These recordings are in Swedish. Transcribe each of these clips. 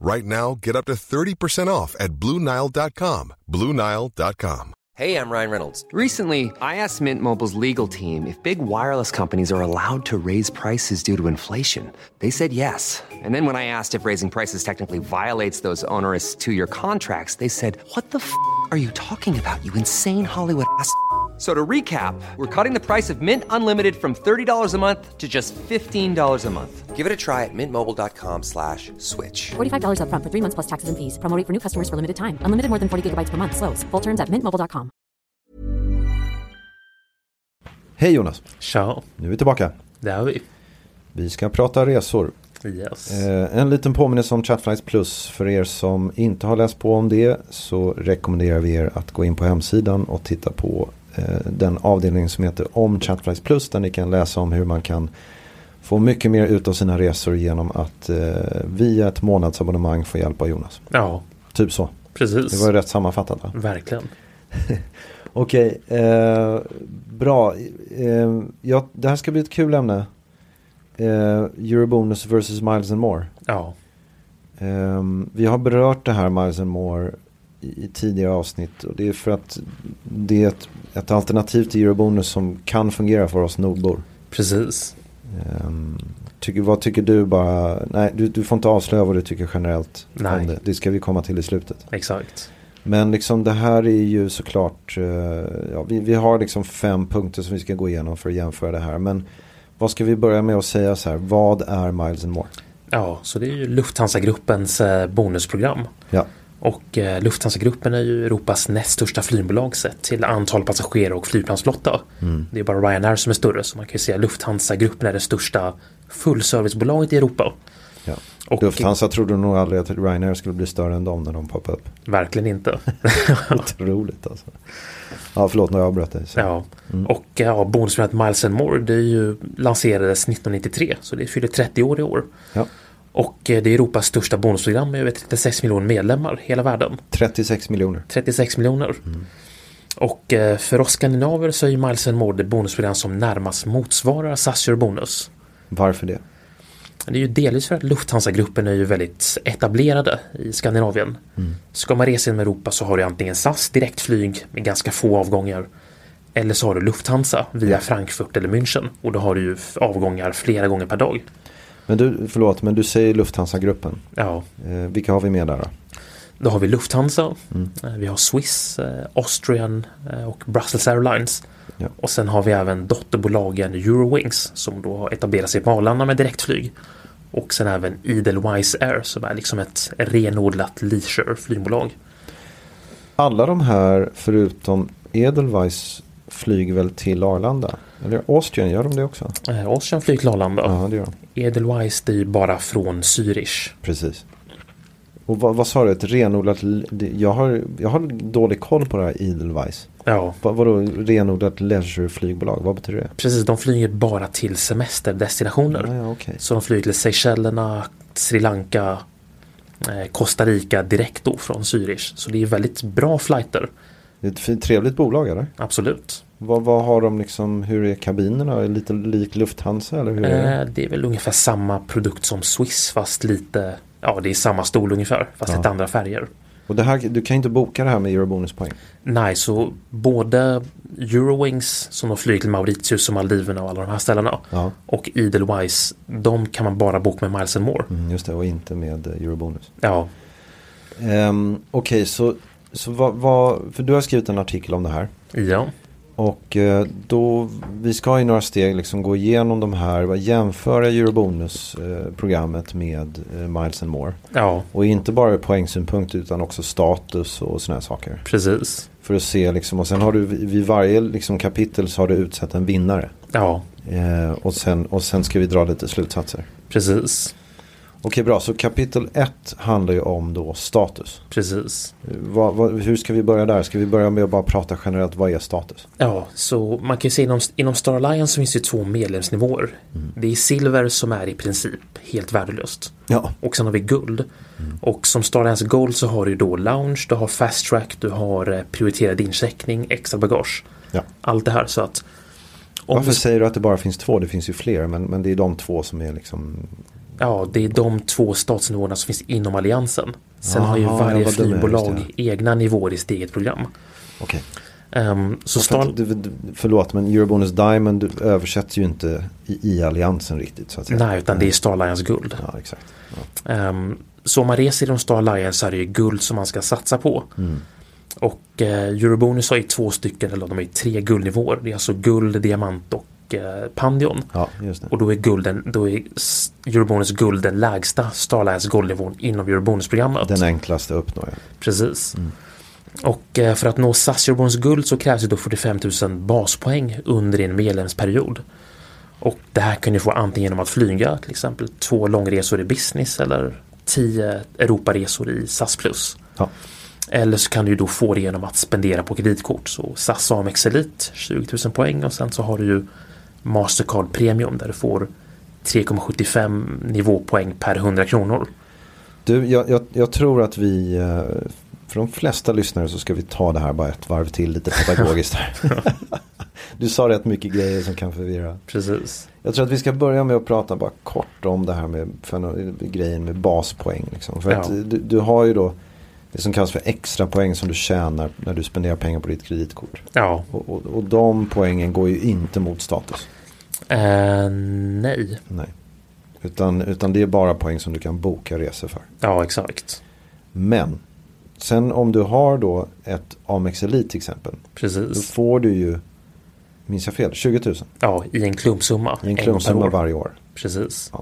Right now, get up to 30% off at BlueNile.com. BlueNile.com. Hey, I'm Ryan Reynolds. Recently, I asked Mint Mobile's legal team if big wireless companies are allowed to raise prices due to inflation. They said yes. And then when I asked if raising prices technically violates those onerous two year contracts, they said, What the f are you talking about, you insane Hollywood ass? So to recap, we're cutting the price of Mint Unlimited from $30 a month to just $15 a month. Give it a try at mintmobile.com slash switch. $45 upfront for three months plus taxes and fees. Promo for new customers for limited time. Unlimited more than 40 gigabytes per month. Slows. Full terms at mintmobile.com. Hej Jonas, Tja, nu är vi tillbaka. det har vi. Vi ska prata resor. Yes. Eh, en liten påminnelse om Chatflights Plus. För er som inte har läst på om det så rekommenderar vi er att gå in på hemsidan och titta på den avdelning som heter om Chatflights Plus. Där ni kan läsa om hur man kan få mycket mer ut av sina resor genom att eh, via ett månadsabonnemang få hjälp av Jonas. Ja, Typ så. precis. Det var ju rätt sammanfattat va? Verkligen. Okej, eh, bra. Eh, ja, det här ska bli ett kul ämne. Eh, Eurobonus versus Miles and More. Ja, Eh, vi har berört det här Miles and More i, tidigare avsnitt. Och det är för att det är ett, ett alternativ till Eurobonus som kan fungera för oss nordbor. precis. Eh, tycker, vad tycker du bara? Nej, du, du får inte avslöja vad du tycker generellt. Nej. Om det. det ska vi komma till i slutet. Exakt. Men liksom det här är ju såklart, eh, ja, vi, vi har liksom fem punkter som vi ska gå igenom för att jämföra det här. Men vad ska vi börja med att säga så här, vad är Miles and More? Ja, så det är ju Lufthansa-gruppens eh, bonusprogram. Ja, Och eh, Lufthansa-gruppen är ju Europas näst största flygbolag sett till antal passagerare och flygplansflotta. Det är bara Ryanair som är större så man kan ju säga att Lufthansa-gruppen är det största fullservicebolaget i Europa. ja. Och Lufthansa trodde nog aldrig att Ryanair skulle bli större än dem när de poppade upp. verkligen inte. Otroligt alltså. Ja, förlåt när jag avbröt dig. Ja, och ja, bonusprogrammet Miles and More det är ju lanserades 1993 så det fyller 30 år i år. Ja. Och eh, det är Europas största bonusprogram med över 36 miljoner medlemmar hela världen. 36 miljoner. 36 miljoner. Och eh, för oss skandinaver så är ju Miles More det bonusprogram som närmast motsvarar SAS Bonus. Varför det? Det är ju delvis för att Lufthansa-gruppen är ju väldigt etablerade i Skandinavien. Ska man resa inom Europa så har du antingen SAS direktflyg med ganska få avgångar. Eller så har du Lufthansa via Frankfurt eller München. Och då har du ju avgångar flera gånger per dag. Men du, förlåt, men du säger Lufthansa-gruppen. Ja, Eh, vilka har vi med där då? då har vi Lufthansa. eh, Vi har Swiss, eh, Austrian och Brussels Airlines. Ja. Och sen har vi även dotterbolagen Eurowings som då har etablerat sig på Arlanda med direktflyg. Och sen även Edelweiss Air som är liksom ett renodlat leisure flygbolag. Alla de här förutom Edelweiss flyger väl till Arlanda? Eller Austrian, gör de det också? Eh, Austrian flyger till Arlanda. Ja, det gör de. Edelweiss det är ju bara från Zürich. Precis. Och vad, vad sa du? Ett renodlat... Jag har, jag har dålig koll på det här Edelweiss. Ja, Vad, vadå renodlat leisure-flygbolag? Vad betyder det? precis. De flyger bara till semesterdestinationer. Ja, ja, okej. Så de flyger till Seychellerna, Sri Lanka, eh, Costa Rica direkt då från Zürich. Så det är väldigt bra flighter. Det är ett fint, trevligt bolag eller? Absolut. Vad, vad har de liksom, hur är kabinerna? Är lite lik Lufthansa eller hur är det? Eh, det är väl ungefär samma produkt som Swiss fast lite Ja det är samma stol ungefär fast Ja. lite andra färger. Och det här, du kan inte boka det här med eurobonuspoäng. Nej så både Eurowings som de flyger till Mauritius och Maldiverna och alla de här ställena Ja, och Edelweiss de kan man bara boka med Miles and More. mm, just det. Och inte med eh, eurobonus. Ja, Um, Okej, så så vad, vad, för du har skrivit en artikel om det här. Ja, Och eh, då, vi ska i några steg liksom gå igenom de här, jämföra Eurobonus-programmet med eh, Miles and More. ja Och inte bara ur poängsynpunkt utan också status och sådana här saker. precis. För att se liksom, och sen har du vid varje liksom, kapitel så har du utsett en vinnare. Ja, Eh, och, sen, och sen ska vi dra lite slutsatser. precis. Okej bra, så kapitel 1 handlar ju om då status. Precis. Vad, vad, hur ska vi börja där? Ska vi börja med att bara prata generellt, vad är status? Ja, så man kan ju se inom, inom Star Alliance finns det två medlemsnivåer. Det är silver som är i princip helt värdelöst. Ja, Och sen har vi guld. Och som Star Alliance Gold så har du då lounge, du har fast track, du har eh, prioriterad incheckning, extra bagage. ja. Allt det här så att om Varför säger du att det bara finns två? Det finns ju fler, men, men det är de två som är liksom... Ja, det är de två statsnivåerna som finns inom alliansen. Sen har ju varje dum, flygbolag just egna nivåer i sitt eget program. Okej. Ehm, så För du- du- Förlåt, men Eurobonus Diamond översätts ju inte i, i alliansen riktigt så att säga. Nej, utan det är Star Alliance guld. Ja, exakt. Ehm, så om man reser inom Star Alliance så är det ju guld som man ska satsa på. Mm. Och eh, Eurobonus har ju två stycken, eller de har ju tre guldnivåer. Det är alltså guld, diamant och eh, pandion. Ja, just det. Och då är gulden, då är Eurobonus guld den lägsta Star Alliance guldnivån inom Eurobonus-programmet. Den enklaste att uppnå, ja. Precis. Och eh, för att nå SAS Eurobonus guld så krävs det då 45 000 baspoäng under en medlemsperiod. Och det här kan du få antingen genom att flyga, till exempel två långresor i business eller tio Europaresor i SAS plus. Ja. Eller så kan du då få det genom att spendera på kreditkort. Så SAS Amex Elite 20 000 poäng och sen så har du ju Mastercard Premium där du får 3,75 nivåpoäng per 100 kronor. Du, jag, jag, jag tror att vi, eh, för de flesta lyssnare så ska vi ta det här bara ett varv till lite pedagogiskt här. du sa rätt mycket grejer som kan förvirra. Precis. Jag tror att vi ska börja med att prata bara kort om det här med grejen med baspoäng. Liksom. För Ja. att du, du har ju då det som kallas för extra poäng som du tjänar när du spenderar pengar på ditt kreditkort. Ja, Och, och, och de poängen går ju inte mot status. eh, nej. Nej. Utan, utan det är bara poäng som du kan boka resor för. Ja, exakt. Men sen om du har då ett Amex Elite till exempel. Då Precis. får du ju, minns jag fel, 20 000 Ja, i en klumpsumma. i en klumpsumma varje år. Precis.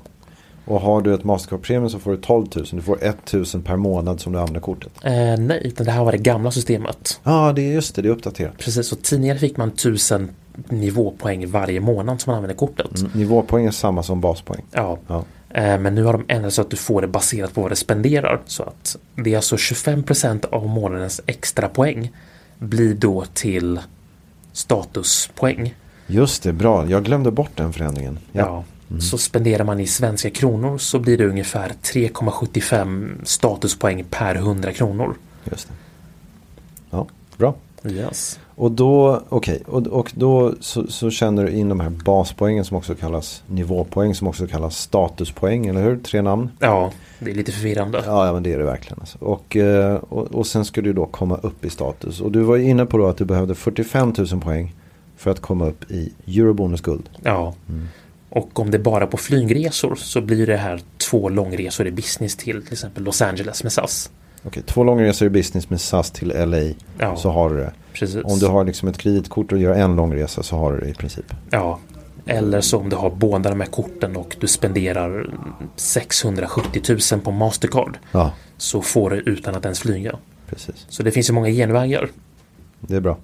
Och har du ett Mastercard Premium så får du 12 000. Du får 1 000 per månad som du använder kortet. Eh, nej, utan det här var det gamla systemet. Ja, det är just det. Det är uppdaterat. Precis, så tidigare fick man 1000 nivåpoäng varje månad som man använde kortet. Mm. Nivåpoäng är samma som baspoäng. Ja. Ja. Eh, men nu har de ändrat så att du får det baserat på vad det spenderar. Så att det är alltså 25% av månadens extra poäng blir då till statuspoäng. Just det, bra. Jag glömde bort den förändringen. Ja. Så spenderar man i svenska kronor så blir det ungefär 3,75 statuspoäng per 100 kronor. Just det. Ja, bra. Yes. Och då, okej, och, och då så, så känner du in de här baspoängen som också kallas nivåpoäng som också kallas statuspoäng, eller hur? Tre namn. Ja, det är lite förvirrande. Ja, ja men det är det verkligen. Alltså. Och, eh, och, och sen ska du då komma upp i status. Och du var inne på då att du behövde 45 000 poäng för att komma upp i Eurobonus guld. Ja. Och om det bara på flygresor så blir det här två långresor i business till till exempel Los Angeles med SAS. Okej, två långresor i business med SAS till LA Ja. så har du det. Precis. Om du har liksom ett kreditkort och gör en långresa så har du det i princip. Ja. Eller så om du har båda de här korten och du spenderar 670 000 på Mastercard Ja, så får du utan att ens flyga. precis. Så det finns ju många genvägar. Det är bra.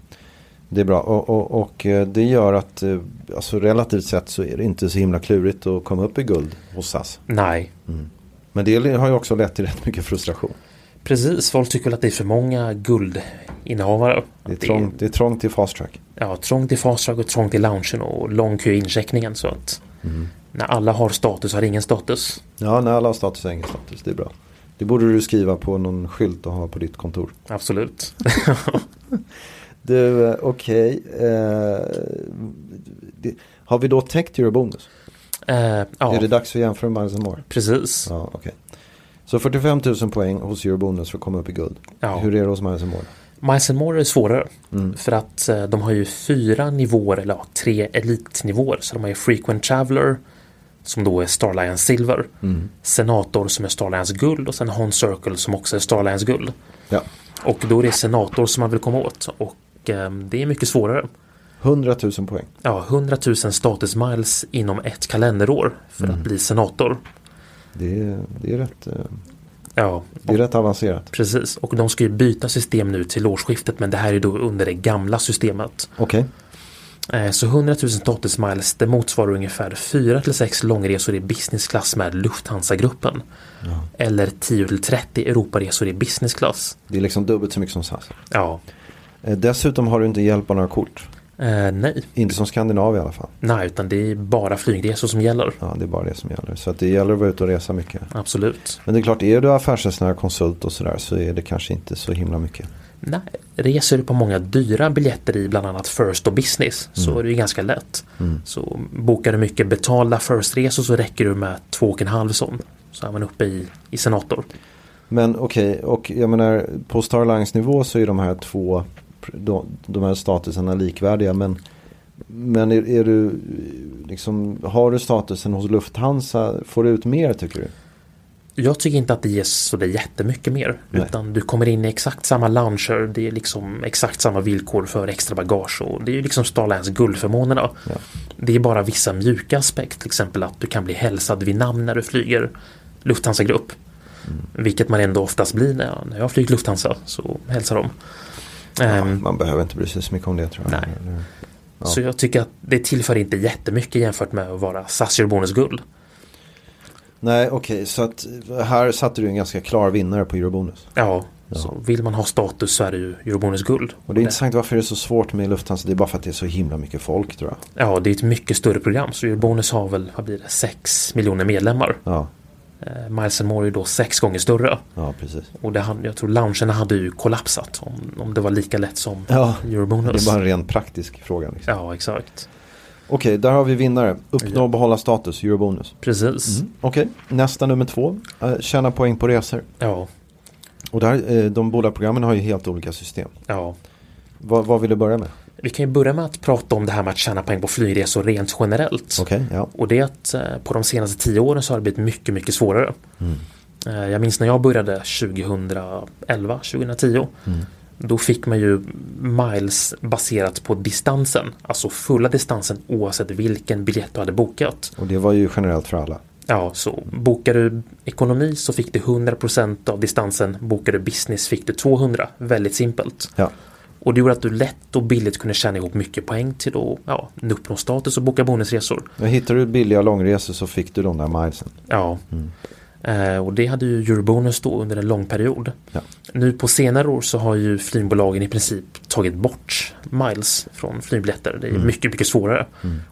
Det är bra och, och, och eh, det gör att eh, alltså relativt sett så är det inte så himla klurigt att komma upp i guld hos SAS. Nej, Men det har ju också lett till rätt mycket frustration. precis. Folk tycker att det är för många guldinnehavare. Det är trångt, det är trångt till fast track. ja, trångt i fast track och trångt i loungen och lång kö i incheckningen. Så att när alla har status har ingen status. Ja, när alla har status är ingen status. Det är bra. Det borde du skriva på någon skylt och ha på ditt kontor. Absolut. Du, eh, okej. eh, det- har vi då täckt Eurobonus? Eh, ja, Är det dags att jämföra med Miles More? precis. Ja, okej. Så 45 000 poäng hos Eurobonus för att komma upp i guld. Ja. Hur är det hos Miles More? Miles More är svårare. Mm. För att eh, de har ju fyra nivåer, eller ja, tre elitnivåer. Så de har ju Frequent Traveler som då är Star Alliance Silver. Mm. Senator som är Star Alliance Guld och sen Hon Circle som också är Star Alliance Guld. Ja, Och då är det senator som man vill komma åt och eh, det är mycket svårare. 100 000 poäng. Ja, 100 000 status miles inom ett kalenderår för att bli senator. Det är, det är, rätt, eh, Ja, det är rätt avancerat. precis. Och de ska ju byta system nu till årsskiftet men det här är då under det gamla systemet. Okej, Eh, Så 100 000 status miles det motsvarar ungefär 4 till 6 långresor i business class med Lufthansa-gruppen. Eller 10 till 30 Europaresor i business class. det är liksom dubbelt så mycket som SAS. Ja, Eh, Dessutom har du inte hjälp av några kort. eh, nej. Inte som Skandinavien i alla fall. Nej, utan det är bara flygresor som gäller. Ja, det är bara det som gäller. Så det gäller att vara ute och resa mycket. Absolut. Men det är klart, är du affärsresenär, konsult och sådär så är det kanske inte så himla mycket. Nej, reser du på många dyra biljetter i bland annat First och Business så är det ju ganska lätt. Så bokar du mycket betalda First-resor så räcker du med två och en halv sån. Så är man uppe i, i Senator. Men okej, och jag menar på Starlines nivå så är de här två, de, de här statuserna likvärdiga. Men, men är, är du, liksom, har du statusen hos Lufthansa, får du ut mer tycker du? Jag tycker inte att det ges så det jättemycket mer. Nej. Utan du kommer in i exakt samma lounger. Det är liksom exakt samma villkor för extra bagage. Och det är ju liksom Starlines guldförmånerna. Ja. Det är bara vissa mjuka aspekter. Till exempel att du kan bli hälsad vid namn när du flyger Lufthansa Grupp. Mm. Vilket man ändå oftast blir när jag, när jag flyger Lufthansa. Så hälsar de. Ehm, Man behöver inte bry sig så mycket om det tror jag. Nej. Ja. Så jag tycker att det tillför inte jättemycket jämfört med att vara SAS Eurobonus guld. Nej, okej, så att här satte du en ganska klar vinnare på Eurobonus. Ja, så vill man ha status så är det ju Eurobonus guld. Och det är intressant varför det är så svårt med Lufthansa. Det är bara för att det är så himla mycket folk tror jag. Ja, det är ett mycket större program. Så Eurobonus har väl, vad blir det, 6 miljoner medlemmar. Ja, Eh, Miles and More är då sex gånger större. ja precis. Och det, jag tror loungerna hade ju kollapsat om, om det var lika lätt som Ja, Eurobonus. Det är bara en ren praktisk fråga. Liksom. Ja, exakt. Okej, där har vi vinnare. Uppnå och behålla status, Eurobonus. Precis. Okej, nästa nummer två. Uh, tjäna poäng på resor. Ja, Och där, eh, de båda programmen har ju helt olika system. ja. Vad, vad vill du börja med? Vi kan ju börja med att prata om det här med att tjäna poäng på flygresor rent generellt. Okej, ja. Och det är att eh, på de senaste tio åren så har det blivit mycket, mycket svårare. Eh, Jag minns när jag började 2011, 2010. Då fick man ju miles baserat på distansen. Alltså fulla distansen oavsett vilken biljett du hade bokat. Och det var ju generellt för alla. Ja, så bokar du ekonomi så fick du 100% av distansen. Bokar du business fick du 200. Väldigt simpelt. Ja, Och det gjorde att du lätt och billigt kunde tjäna ihop mycket poäng till att ja, uppnå status och boka bonusresor. Men hittar du billiga långresor så fick du de där milesen. Ja. Eh, och det hade ju Eurobonus då under en lång period. Ja. Nu på senare år så har ju flygbolagen i princip tagit bort miles från flygbiljetter. Det är mycket, mycket svårare.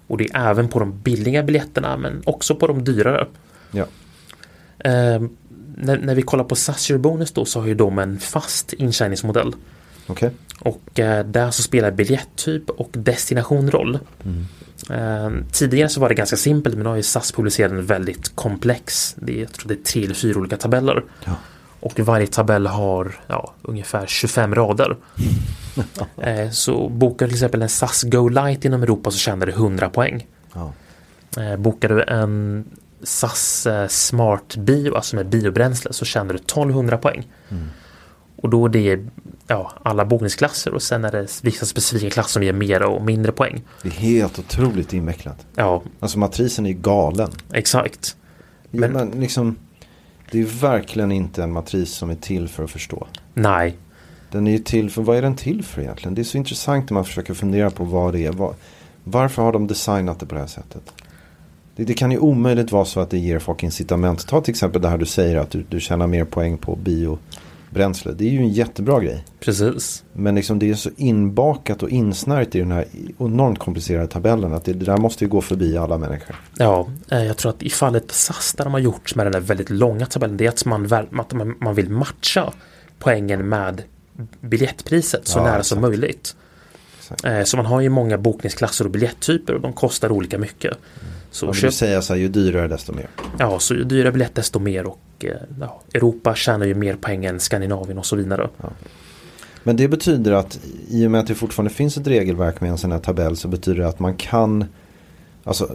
Och det är även på de billiga biljetterna men också på de dyrare. Ja, Eh, när, när vi kollar på SAS Eurobonus då så har ju de en fast intjäningsmodell. Okej. Och eh, där så spelar biljetttyp och destination roll. Eh, tidigare så var det ganska simpelt men nu har ju SAS publicerat en väldigt komplex. Det är, jag tror det är tre eller fyra olika tabeller. Ja. Och varje tabell har ja, ungefär 25 rader. eh, så bokar du till exempel en SAS Go Light inom Europa så tjänar du 100 poäng. Ja. Bokar du en SAS Smart Bio, alltså med biobränsle, så tjänar du 1200 poäng. Och då är det ja, alla bokningsklasser och sen är det vissa specifika klasser som ger mer och mindre poäng. Det är helt otroligt invecklat. Ja, Alltså matrisen är ju galen. exakt. Men, Men- men liksom, det är verkligen inte en matris som är till för att förstå. Nej, Den är ju till för, vad är den till för egentligen? Det är så intressant när man försöker fundera på vad det är. Vad, varför har de designat det på det här sättet? Det, det kan ju omöjligt vara så att det ger folk incitament. Ta till exempel det här du säger att du, du tjänar mer poäng på biobränsle. Det är ju en jättebra grej. precis. Men liksom det är så inbakat och insnärjt i den här enormt komplicerade tabellen att det, det där måste ju gå förbi alla människor. Ja, eh, jag tror att i fallet SAS där de har gjort med den där väldigt långa tabellen det är att man, väl- att man, man vill matcha poängen med biljettpriset så Ja, nära exakt. som möjligt. Exakt. Eh, Så man har ju många bokningsklasser och biljetttyper och de kostar olika mycket. Så Man vill köp, säga så här, ju dyrare desto mer. ja, så ju dyrare biljett desto mer och eh, ja, Europa tjänar ju mer poäng än Skandinavien och så vidare. Men det betyder att i och med att det fortfarande finns ett regelverk med en sån här tabell så betyder det att man kan Alltså,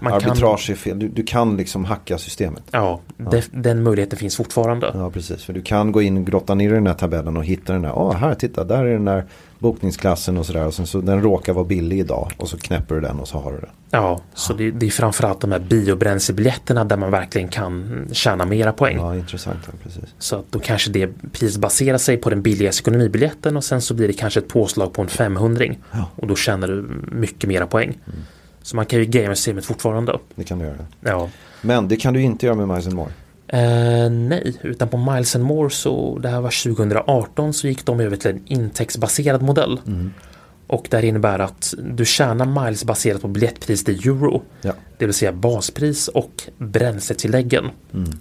Man arbitrage är fel. Du, du kan liksom hacka systemet. Ja, det, den möjligheten finns fortfarande. Ja, precis. För du kan gå in och grotta ner i den här tabellen och hitta den där. Åh, här, titta, där är den där bokningsklassen och sådär. Och sen så den råkar vara billig idag. Och så knäpper du den och så har du den. Ja, så det, det är framförallt de här biobränslebiljetterna där man verkligen kan tjäna mera poäng. Ja, intressant. Ja, precis. Så att då kanske det priset baserar sig på den billigaste ekonomibiljetten och sen så blir det kanske ett påslag på en 500 Ja. och då tjänar du mycket mera poäng. Så man kan ju gamea systemet fortfarande. Det kan du göra. Ja. Men det kan du inte göra med Miles and More. Eh, nej, utan på Miles and More så det här var 2018 så gick de över till en intäktsbaserad modell. Och det här innebär att du tjänar miles baserat på biljettpriset i euro. Ja. Det vill säga baspris och bränsletilläggen.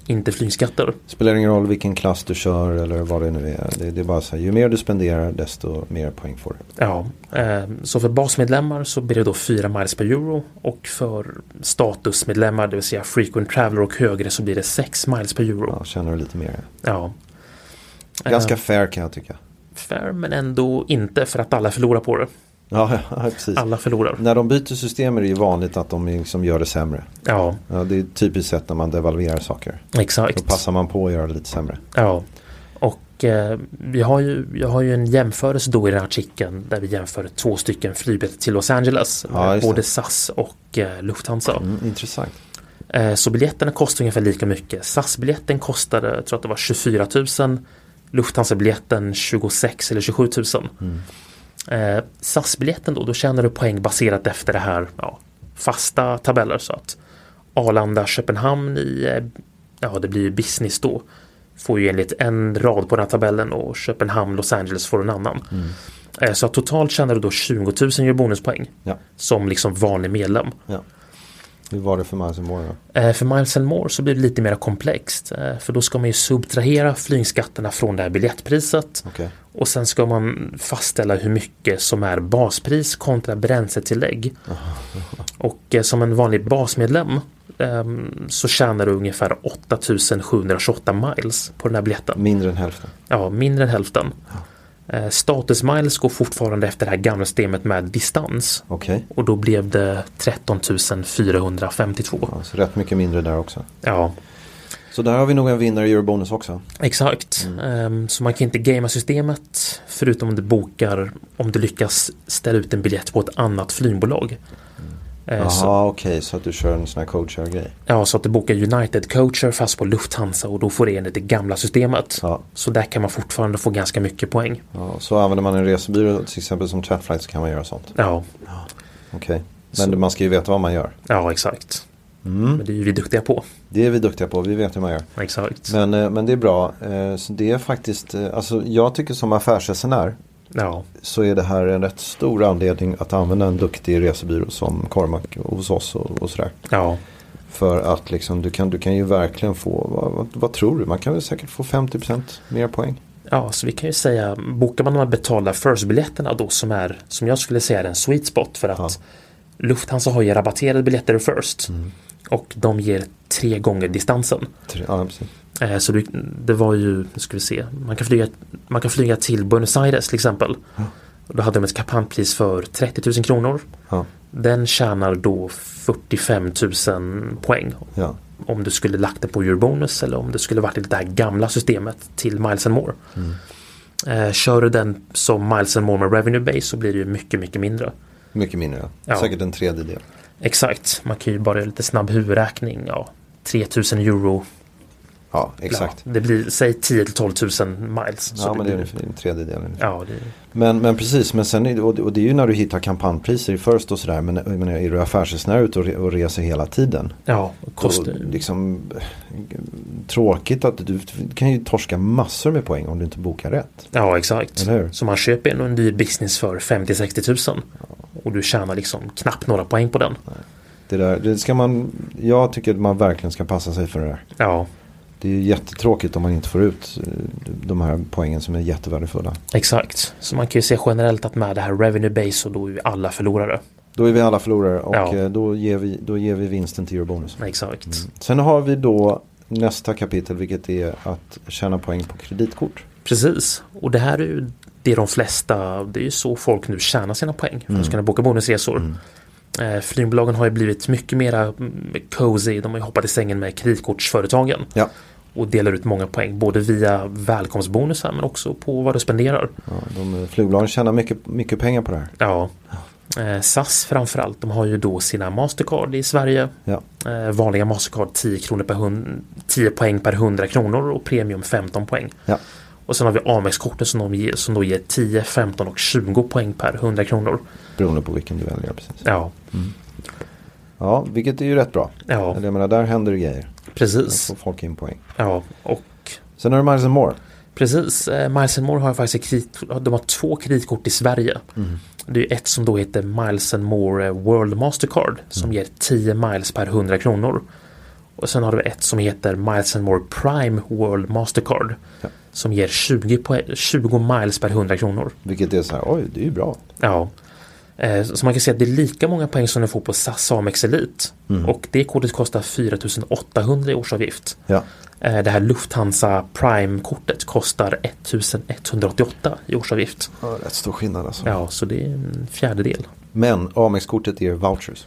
Inte flygskatter. Spelar ingen roll vilken klass du kör eller vad det nu är. Det, det är bara så här, ju mer du spenderar desto mer poäng får du. Ja, eh, så för basmedlemmar så blir det då 4 miles per euro och för statusmedlemmar, det vill säga frequent traveler och högre så blir det 6 miles per euro. Ja, tjänar du lite mer. Ja. Ganska Eh, fair kan jag tycka. Fair men ändå inte för att alla förlorar på det. Ja, precis. Alla förlorar. När de byter system är det ju vanligt att de liksom gör det sämre. Ja, Ja, det är typiskt sett när man devalverar saker. exakt. Då passar man på att göra det lite sämre. Ja, och eh, vi har ju, jag har ju en jämförelse då i den här artikeln där vi jämför två stycken flygbiljetter till Los Angeles. Ja, både. SAS och eh, Lufthansa. Mm, intressant. Eh, så biljetterna kostar ungefär lika mycket. SAS-biljetten kostade, jag tror att det var 24 000. Lufthansa-biljetten 26 eller 27 000. Eh, SAS-biljetten då, då tjänar du poäng baserat efter det här ja, fasta tabeller. Så att Arlanda, Köpenhamn i, eh, ja det blir ju business då. Får ju enligt en rad på den här tabellen och Köpenhamn, Los Angeles får en annan. Eh, så totalt tjänar du då 20 000 gör bonuspoäng. Ja. Som liksom vanlig medlem. Ja. Hur var det för Miles and More då? Eh, För Miles and More så blir det lite mer komplext. eh, För då ska man ju subtrahera flygskatterna från det här biljettpriset. Okej. Och sen ska man fastställa hur mycket som är baspris kontra bränsletillägg. Och eh, som en vanlig basmedlem ehm, så tjänar du ungefär 8728 miles på den här biljetten. Mindre än hälften. Ja, mindre än hälften. Eh, Status miles går fortfarande efter det här gamla systemet med distans. Okej. Och då blev det 13 452. Ja, så rätt mycket mindre där också. Ja, Så där har vi nog en vinnare i Eurobonus också. Exakt. Ehm, så man kan inte gamea systemet förutom om du bokar om du lyckas ställa ut en biljett på ett annat flygbolag. Eh, Jaha, så, okej. Så att du kör en sån här coachar-grej. ja, så att du bokar United coacher fast på Lufthansa och då får det enligt det gamla systemet. Ja. Så där kan man fortfarande få ganska mycket poäng. Ja, så använder man en resebyrå till exempel som Chatflight så kan man göra sånt. Ja, Okej. Men man ska ju veta vad man gör. ja exakt. Mm. Men det är vi duktiga på. Det är vi duktiga på, vi vet hur man gör. Exakt. Men, eh, men det är bra. Eh, Så det är faktiskt, alltså jag tycker som affärsresenär Ja, så är det här en rätt stor anledning att använda en duktig resebyrå som Cormac hos oss och, och sådär. ja, För att liksom, du, kan, du kan ju verkligen få, vad, vad, vad tror du? Man kan väl säkert få 50% mer poäng. Ja, så vi kan ju säga, bokar man de här betalda first-biljetterna då som är, som jag skulle säga är en sweet spot för att Lufthansa har ju rabatterade biljetter first och de ger tre gånger distansen. Tre- Ja, precis. Eh, så det, det var ju, nu ska vi se, man kan flyga, man kan flyga till Buenos Aires till exempel. Och då hade de ett kampanjpris för 30 000 kronor. Ja, Den tjänar då 45 000 poäng ja. om du skulle lagt det på Eurobonus eller om det skulle varit i det här gamla systemet till Miles and More. Eh, kör du den som Miles and More med Revenue Base så blir det ju mycket, mycket mindre. Mycket mindre. Ja. Ja. Säkert en tredjedel. Exakt, man kan ju bara göra lite snabb huvudräkning. Ja, 3000 euro. Ja, exakt. Ja, det blir, säg 10 till 12 000 miles. Så Ja, men det är blir, ungefär en tredjedel. ja, det, Men, men precis, men sen är det, och det- det är ju när du hittar kampanjpriser i First och sådär. Men menar, är du affärsresenär ute och, och reser hela tiden. ja, kostar, Då, liksom, tråkigt att du, kan ju torska massor med poäng om du inte bokar rätt. ja, exakt. Så man köper ändå en dyr business för 50-60 000. Och du tjänar liksom knappt några poäng på den. Det där, det ska man, jag tycker att man verkligen ska passa sig för det där. Ja, Det är jättetråkigt om man inte får ut eh, de här poängen som är jättevärdefulla. exakt. Så man kan ju se generellt att med det här revenue base så då är vi alla förlorare. Då är vi alla förlorare och Ja. eh, då, ger vi, då ger vi vinsten till Eurobonus. Exakt. Sen har vi då nästa kapitel vilket är att tjäna poäng på kreditkort. Precis. Och det här är ju det de flesta, det är ju så folk nu tjänar sina poäng för Mm. att kunna boka bonusresor. Eh, flygbolagen har ju blivit mycket mera mm, cozy. De har ju hoppat i sängen med kreditkortsföretagen. Ja. Och delar ut många poäng. Både via välkomstbonusar men också på vad du spenderar. Ja, de, flygbolagen tjänar mycket, mycket pengar på det här. Ja. Eh, SAS framförallt. De har ju då sina Mastercard i Sverige. Ja. Eh, vanliga Mastercard 10, kronor per hund, 10 poäng per 100 kronor och Premium 15 poäng. Ja. Och sen har vi Amex-kortet som, ger, som då ger 10, 15 och 20 poäng per 100 kronor. Beroende på vilken du väljer. Precis. Ja, Ja, vilket är ju rätt bra. ja jag menar, där händer det grejer. Där precis. får folk in poäng. Ja, och Sen har du Miles More. precis. Eh, Miles More har faktiskt kredit, de har två kreditkort i Sverige. Det är ett som då heter Miles More eh, World Mastercard som ger 10 miles per 100 kronor. Och sen har du ett som heter Miles More Prime World Mastercard Ja. Som ger 20, poäng, 20 miles per 100 kronor. Vilket är så här, oj, det är ju bra. Ja. Eh, Så man kan säga att det är lika många poäng som du får på SAS Amex Elite. Och det kortet kostar 4800 i årsavgift. Ja, Eh, Det här Lufthansa Prime-kortet kostar 1188 i årsavgift. ja rätt stor skillnad alltså. Ja, så det är en fjärdedel. Men Amex-kortet ger vouchers.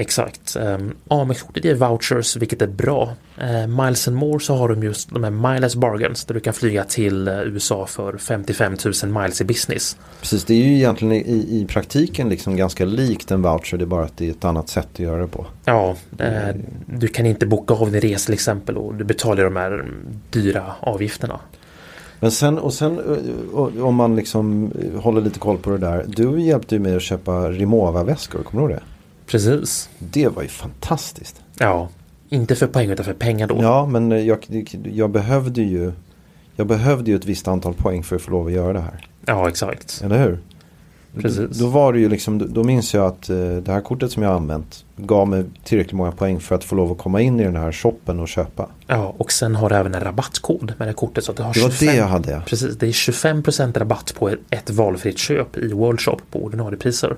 Exakt. Um, Amex-kortet ger vouchers, vilket är bra. Uh, Miles and More så har de just de här Miles Bargains där du kan flyga till eh, USA för 55 000 miles i business. Precis, det är ju egentligen i, i praktiken liksom ganska likt en voucher. Det är bara att det är ett annat sätt att göra det på. Ja, eh, du kan inte boka av din resa till exempel och du betalar de här dyra avgifterna. Men sen, och sen eh, om man liksom håller lite koll på det där. Du hjälpte ju mig att köpa Rimowa-väskor, kommer du ihåg det? Precis. Det var ju fantastiskt. Ja, inte för poäng utan för pengar då. Ja, men jag, jag behövde ju jag behövde ju ett visst antal poäng för att få lov att göra det här. Ja, exakt. Eller hur? Precis. Då, då var det ju liksom, då, då minns jag att eh, det här kortet som jag använt gav mig tillräckligt många poäng för att få lov att komma in i den här shoppen och köpa. Ja, och sen har du även en rabattkod med det här kortet. Så att du har Det var 25, det jag hade. ja. Precis, det är 25% rabatt på ett- valfritt köp i World Shop på ordinarie priser.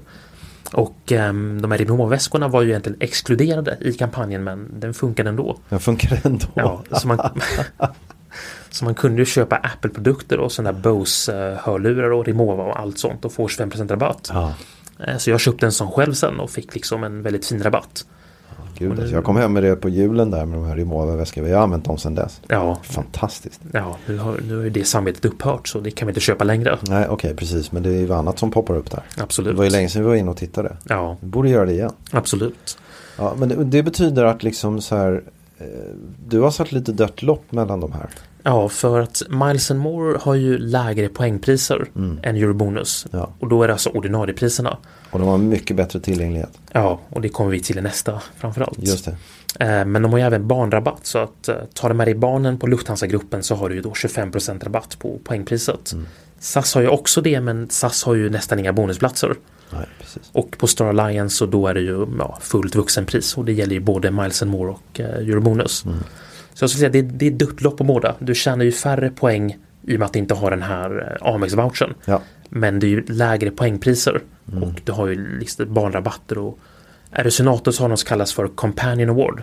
Och um, de här Renova-väskorna var ju egentligen exkluderade i kampanjen men den funkade ändå. Den funkar ändå. Ja, så, man, så man kunde ju köpa Apple-produkter och sådana där Bose-hörlurar och Remova och allt sånt och få 25% rabatt. Ja, Eh, Så jag köpte en sån själv sen och fick liksom en väldigt fin rabatt. Gud, alltså, jag kom hem med det på julen där med de här Rimowa-väskorna. Jag har använt dem sedan dess. Ja, Fantastiskt. ja nu, har, nu har ju det samarbetet upphört så det kan vi inte köpa längre. Nej, okej, precis. Men det är ju annat som poppar upp där. Absolut. Det var ju länge sedan vi var inne och tittade. Ja, Vi borde göra det igen. absolut. Ja, men det, det betyder att liksom så här. Eh, du har satt lite dött lopp mellan de här. Ja, för att Miles and More har ju lägre poängpriser än Eurobonus. Ja. Och då är det alltså ordinariepriserna. Och de har mycket bättre tillgänglighet. Ja, och det kommer vi till i nästa framförallt. Just det. Eh, Men de har ju även barnrabatt så att eh, tar du med dig barnen på Lufthansa-gruppen så har du ju då 25% rabatt på poängpriset. SAS har ju också det men SAS har ju nästan inga bonusplatser. Nej. Och på Star Alliance så då är det ju ja, fullt vuxenpris och det gäller ju både Miles and More och eh, Eurobonus. Så jag skulle säga det, det är dött lopp på båda. Du tjänar ju färre poäng i och med att du inte har den här eh, Amex-vouchern. Ja. Men det är ju lägre poängpriser och du har ju liksom barnrabatter och är du senator så har de som kallas för Companion Award.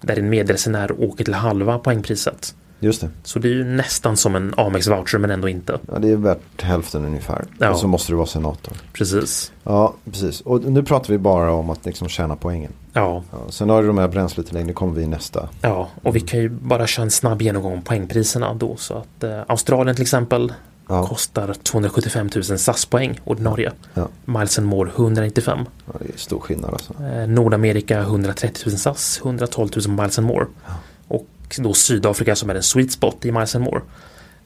Där en medresenär åker till halva poängpriset. Just det. Så det är ju nästan som en Amex-voucher men ändå inte. Ja, det är värt hälften ungefär. Ja. Och så måste du vara senator. Precis. Ja, precis. Och nu pratar vi bara om att liksom tjäna poängen. Ja, Ja, sen har du de här bränsletilläggen, det kommer vi i nästa. ja, och vi kan ju bara köra en snabb genomgång om poängpriserna då. Så att eh, Australien till exempel Ja. kostar 275 000 SAS-poäng ordinarie. Ja. Miles and More 195. Ja, det är stor skillnad alltså. Eh, Nordamerika 130 000 SAS, 112 000 Miles and More. Och då Sydafrika som är en sweet spot i Miles and More.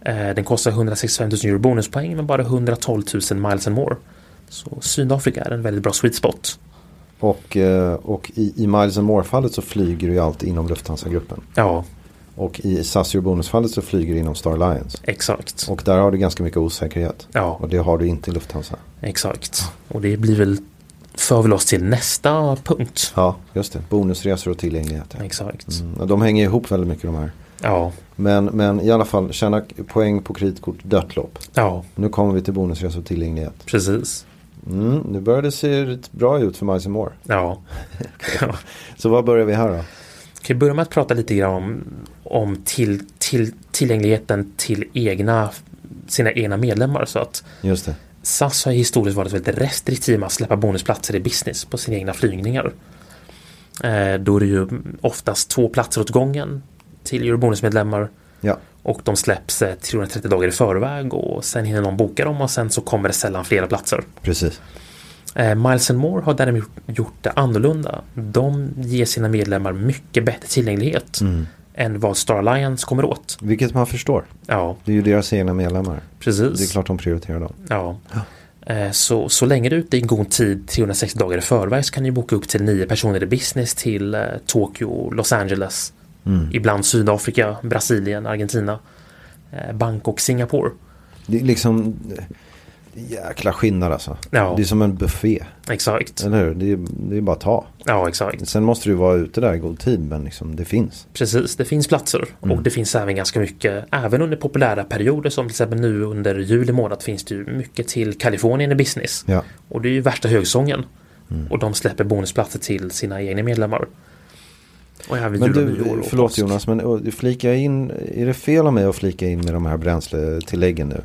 Eh, den kostar 165 000 euro bonuspoäng men bara 112 000 Miles and More. Så Sydafrika är en väldigt bra sweet spot. Och, eh, och i, i Miles and More-fallet så flyger du ju alltid inom Lufthansa-gruppen. Ja, Och i SAS Bonus-fallet så flyger du inom Star Alliance. exakt. Och där har du ganska mycket osäkerhet. Ja, Och det har du inte i Lufthansa. exakt. Och det blir väl för väl oss till nästa punkt. Ja, just det. Bonusresor och tillgänglighet. ja. Exakt. Mm, de hänger ihop väldigt mycket de här. Ja, Men, men i alla fall, tjäna poäng på kreditkort, dött lopp. ja, Nu kommer vi till bonusresor och tillgänglighet. precis. Mm, nu börjar det se bra ut för Miles More. Ja. ja. Så vad börjar vi här då? Kan vi börja med att prata lite grann om, om till, till, tillgängligheten till egna, sina egna medlemmar. Så att Just det. SAS har historiskt varit väldigt restriktiva med att släppa bonusplatser i business på sina egna flygningar. Eh, då är det ju oftast två platser åt gången till Eurobonusmedlemmar Ja, och de släpps eh, 330 dagar i förväg och sen hinner någon boka dem och sen så kommer det sällan flera platser. precis. Eh, Miles More har däremot gjort det annorlunda. De ger sina medlemmar mycket bättre tillgänglighet än vad Star Alliance kommer åt. Vilket man förstår. Ja, Det är ju deras egna medlemmar. precis. Det är klart de prioriterar dem. Ja. Eh, Så, så länge du är ute i god tid 360 dagar i förväg så kan du boka upp till nio personer i business till eh, Tokyo, Los Angeles, ibland Sydafrika, Brasilien, Argentina, eh, Bangkok, Singapore. Det är liksom jäkla skillnad alltså. Ja. Det är som en buffé. Exakt. Eller hur? Det är, det är bara att ta. Ja, exakt. Sen måste du vara ute där i god tid men liksom det finns. Precis, det finns platser och det finns även ganska mycket, även under populära perioder som till exempel nu under juli månad finns det ju mycket till Kalifornien i business. Ja. Och det är ju värsta högsäsongen. Och de släpper bonusplatser till sina egna medlemmar. Och även Men och du, och förlåt påsk. Jonas, men flika in, är det fel av mig att flika in med de här bränsletilläggen nu?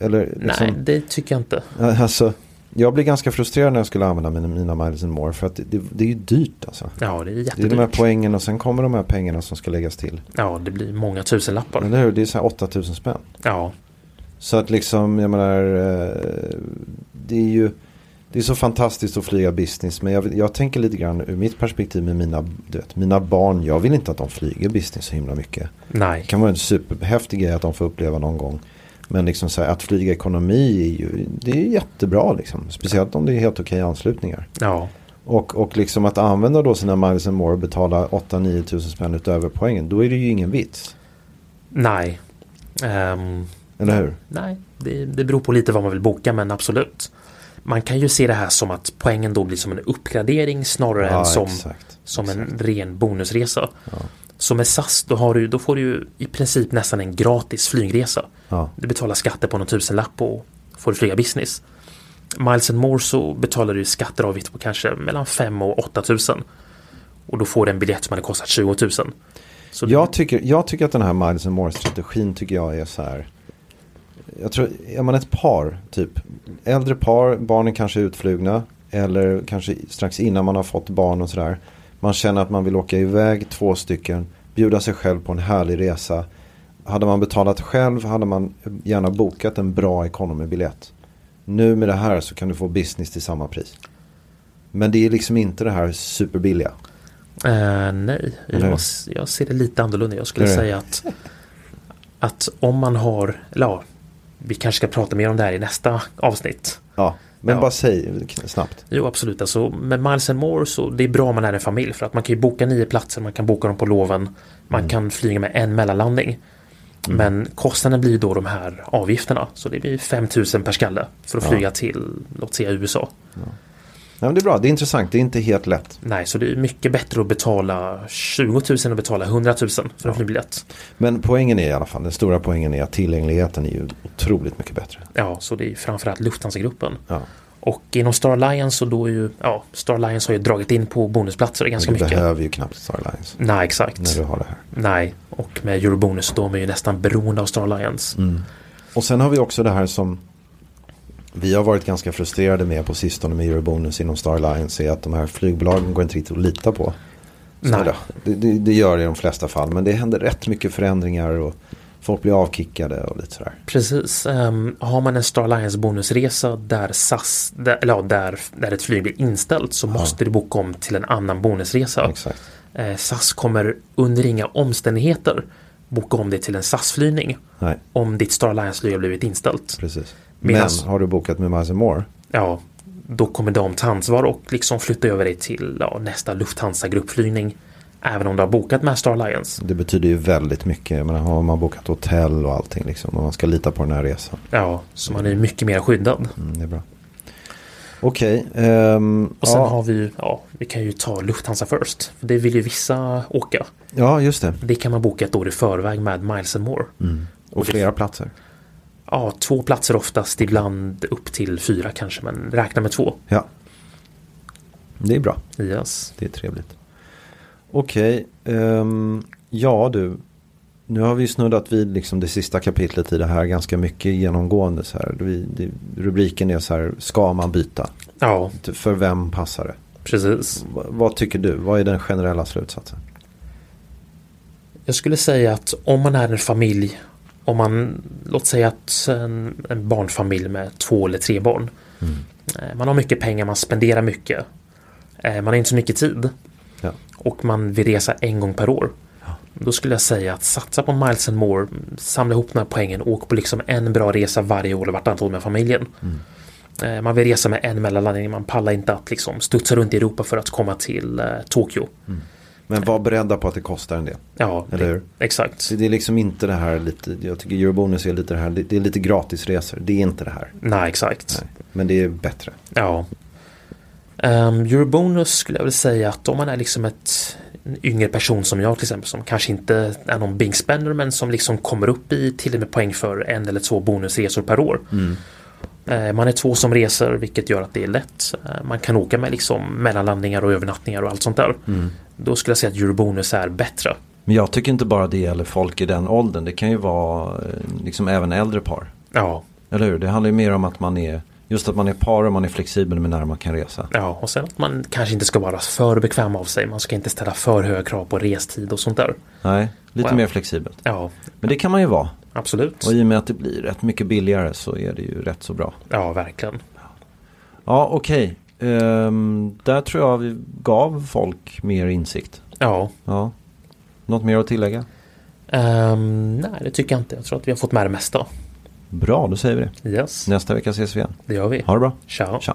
Eller liksom, Nej, det tycker jag inte. alltså, jag blir ganska frustrerad när jag skulle använda mina, mina miles and more för att det, det, är ju dyrt alltså. Ja, det är Det är jättedyrt. de här poängen och sen kommer de här pengarna som ska läggas till. Ja, det blir många tusen lappar. Eller hur? Det är så här 8000 spänn. Ja, Så att liksom, jag menar, eh, det är ju det är så fantastiskt att flyga business. Men jag, jag tänker lite grann ur mitt perspektiv med mina, du vet, mina barn. Jag vill inte att de flyger business så himla mycket. nej. Det kan vara en superhäftig grej att de får uppleva någon gång. Men liksom så här, att flyga ekonomi är ju, det är jättebra liksom. Speciellt om det är helt okej anslutningar. Ja, Och, och liksom att använda då sina miles and more och betala 8-9 tusen spänn utöver poängen. Då är det ju ingen vits. nej. Ehm, Eller hur? nej, det, det beror på lite vad man vill boka, men absolut. Man kan ju se det här som att poängen då blir som en uppgradering snarare än som, exakt. som en ren bonusresa. Så med SAS då, har du, då får du i princip nästan en gratis flygresa. Ja. Du betalar skatter på någon tusenlapp och får du flyga business. Miles and More så betalar du skatter och avgifter på kanske mellan 5 och 8 tusen. Och då får du en biljett som hade kostat 20 tusen. Så Jag tycker, jag tycker att den här Miles and More-strategin tycker jag är så här. Jag tror, är man ett par, typ äldre par, barnen kanske är utflugna. Eller kanske strax innan man har fått barn och sådär. Man känner att man vill åka iväg två stycken, bjuda sig själv på en härlig resa. Hade man betalat själv hade man gärna bokat en bra economy-biljett. Nu med det här så kan du få business till samma pris. Men det är liksom inte det här superbilliga. Eh, nej, jag, jag ser det lite annorlunda. Jag skulle säga att, att om man har, eller ja, vi kanske ska prata mer om det här i nästa avsnitt. Ja, men Ja. bara säg snabbt. Jo absolut, alltså med Miles and More så det är bra om man är en familj för att man kan ju boka nio platser, man kan boka dem på loven, man kan flyga med en mellanlandning. Men kostnaden blir då de här avgifterna, så det blir 5000 per skalle för att flyga till, låt säga USA. Ja, men det är bra, det är intressant, det är inte helt lätt. Nej, så det är mycket bättre att betala 20 000 än att betala 100 000 för en flygbiljett. Men poängen är i alla fall, den stora poängen är att tillgängligheten är ju otroligt mycket bättre. Ja, så det är framförallt Lufthansa-gruppen. Ja. Och inom Star Alliance så då är ju, ja, Star Alliance har ju dragit in på bonusplatser ganska du mycket. behöver ju knappt Star Alliance Nej, exakt. när du har det här. Nej, och med Eurobonus då är man ju nästan beroende av Star Alliance. Mm. Och sen har vi också det här som vi har varit ganska frustrerade med på sistone med Eurobonus inom Star Alliance är att de här flygbolagen går inte riktigt att lita på. Så Nej. det, det, det, gör det i de flesta fall, men det händer rätt mycket förändringar och folk blir avkickade och lite sådär. Precis. ehm, har man en Star Alliance bonusresa där SAS, där, eller ja, där, där ett flyg blir inställt så måste du boka om till en annan bonusresa. Exakt. Eh, SAS kommer under inga omständigheter boka om det till en SAS-flygning om ditt Star Alliance-flyg har blivit inställt. precis. Medans- Men har du bokat med Miles More? Ja, då kommer de ta ansvar och liksom flytta över dig till ja, nästa Lufthansa-gruppflygning. Även om du har bokat med Star Alliance. Det betyder ju väldigt mycket. Menar, har man bokat hotell och allting liksom. Och man ska lita på den här resan. Ja, så man är mycket mer skyddad. Mm, det är bra. Okej. ehm, Och sen ja, har vi ju, ja, vi kan ju ta Lufthansa First. För det vill ju vissa åka. ja, just det. Det kan man boka ett år i förväg med Miles and More. Och flera platser. Ja, två platser oftast, ibland upp till fyra kanske, men räkna med två. Ja. Det är bra. Yes. Det är trevligt. Okej. ehm, ja du. Nu har vi snuddat vid liksom det sista kapitlet i det här ganska mycket genomgående. Så här. Vi, det, rubriken är så här, ska man byta? Ja, För vem passar det? precis. V- vad tycker du? Vad är den generella slutsatsen? Jag skulle säga att om man är en familj, om man, låt säga att en, en barnfamilj med två eller tre barn. Eh, Man har mycket pengar, man spenderar mycket. Eh, Man har inte så mycket tid. Ja. Och man vill resa en gång per år. Då skulle jag säga att satsa på Miles and More, samla ihop den här poängen, åk på liksom en bra resa varje år eller vartannat år med familjen. Eh, Man vill resa med en mellanlandning, man pallar inte att liksom studsa runt i Europa för att komma till Tokyo. Men var beredda på att det kostar en del. Ja, Eller hur? exakt. Så det är liksom inte det här lite, jag tycker Eurobonus är lite det här, det är lite gratisresor. Det är inte det här. Nej, exakt. Nej. Men det är bättre. Ja. Um, Eurobonus skulle jag väl säga att om man är liksom ett en yngre person som jag till exempel som kanske inte är någon big spender men som liksom kommer upp i till och med poäng för en eller två bonusresor per år. Eh, Man är två som reser vilket gör att det är lätt. Eh, Man kan åka med liksom mellanlandningar och övernattningar och allt sånt där. Då skulle jag säga att Eurobonus är bättre. Men jag tycker inte bara det gäller folk i den åldern. Det kan ju vara eh, liksom även äldre par. Ja, Eller hur? Det handlar ju mer om att man är Just att man är par och man är flexibel med när man kan resa. ja, och sen att man kanske inte ska vara för bekväm av sig. Man ska inte ställa för höga krav på restid och sånt där. Nej, lite Wow. mer flexibelt. Ja, Men det kan man ju vara. Absolut. Och i och med att det blir rätt mycket billigare så är det ju rätt så bra. Ja, verkligen. Ja, okej. Ehm, där tror jag vi gav folk mer insikt. Ja, Ja. Något mer att tillägga? Ehm, nej, det tycker jag inte. Jag tror att vi har fått med det mesta. Bra, då säger vi det. Yes, Nästa vecka ses vi igen. det gör vi. Ha det bra. Ciao. Tja.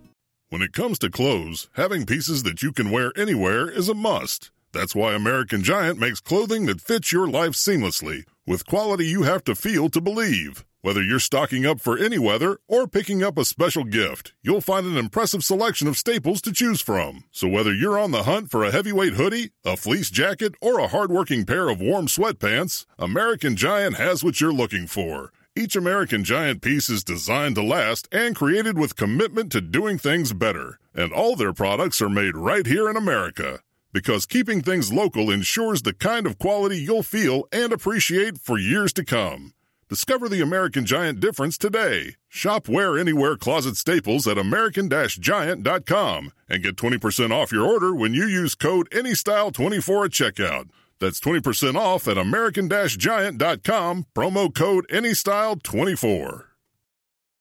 When it comes to clothes, having pieces that you can wear anywhere is a must. That's why American Giant makes clothing that fits your life seamlessly, with quality you have to feel to believe. Whether you're stocking up for any weather or picking up a special gift, you'll find an impressive selection of staples to choose from. So whether you're on the hunt for a heavyweight hoodie, a fleece jacket, or a hardworking pair of warm sweatpants, American Giant has what you're looking for. Each American Giant piece is designed to last and created with commitment to doing things better. And all their products are made right here in America. Because keeping things local ensures the kind of quality you'll feel and appreciate for years to come. Discover the American Giant difference today. Shop Wear Anywhere closet staples at American-Giant.com and get 20% off your order when you use code ANYSTYLE24 at checkout. That's 20% off at American-Giant.com, promo code ANYSTYLE24.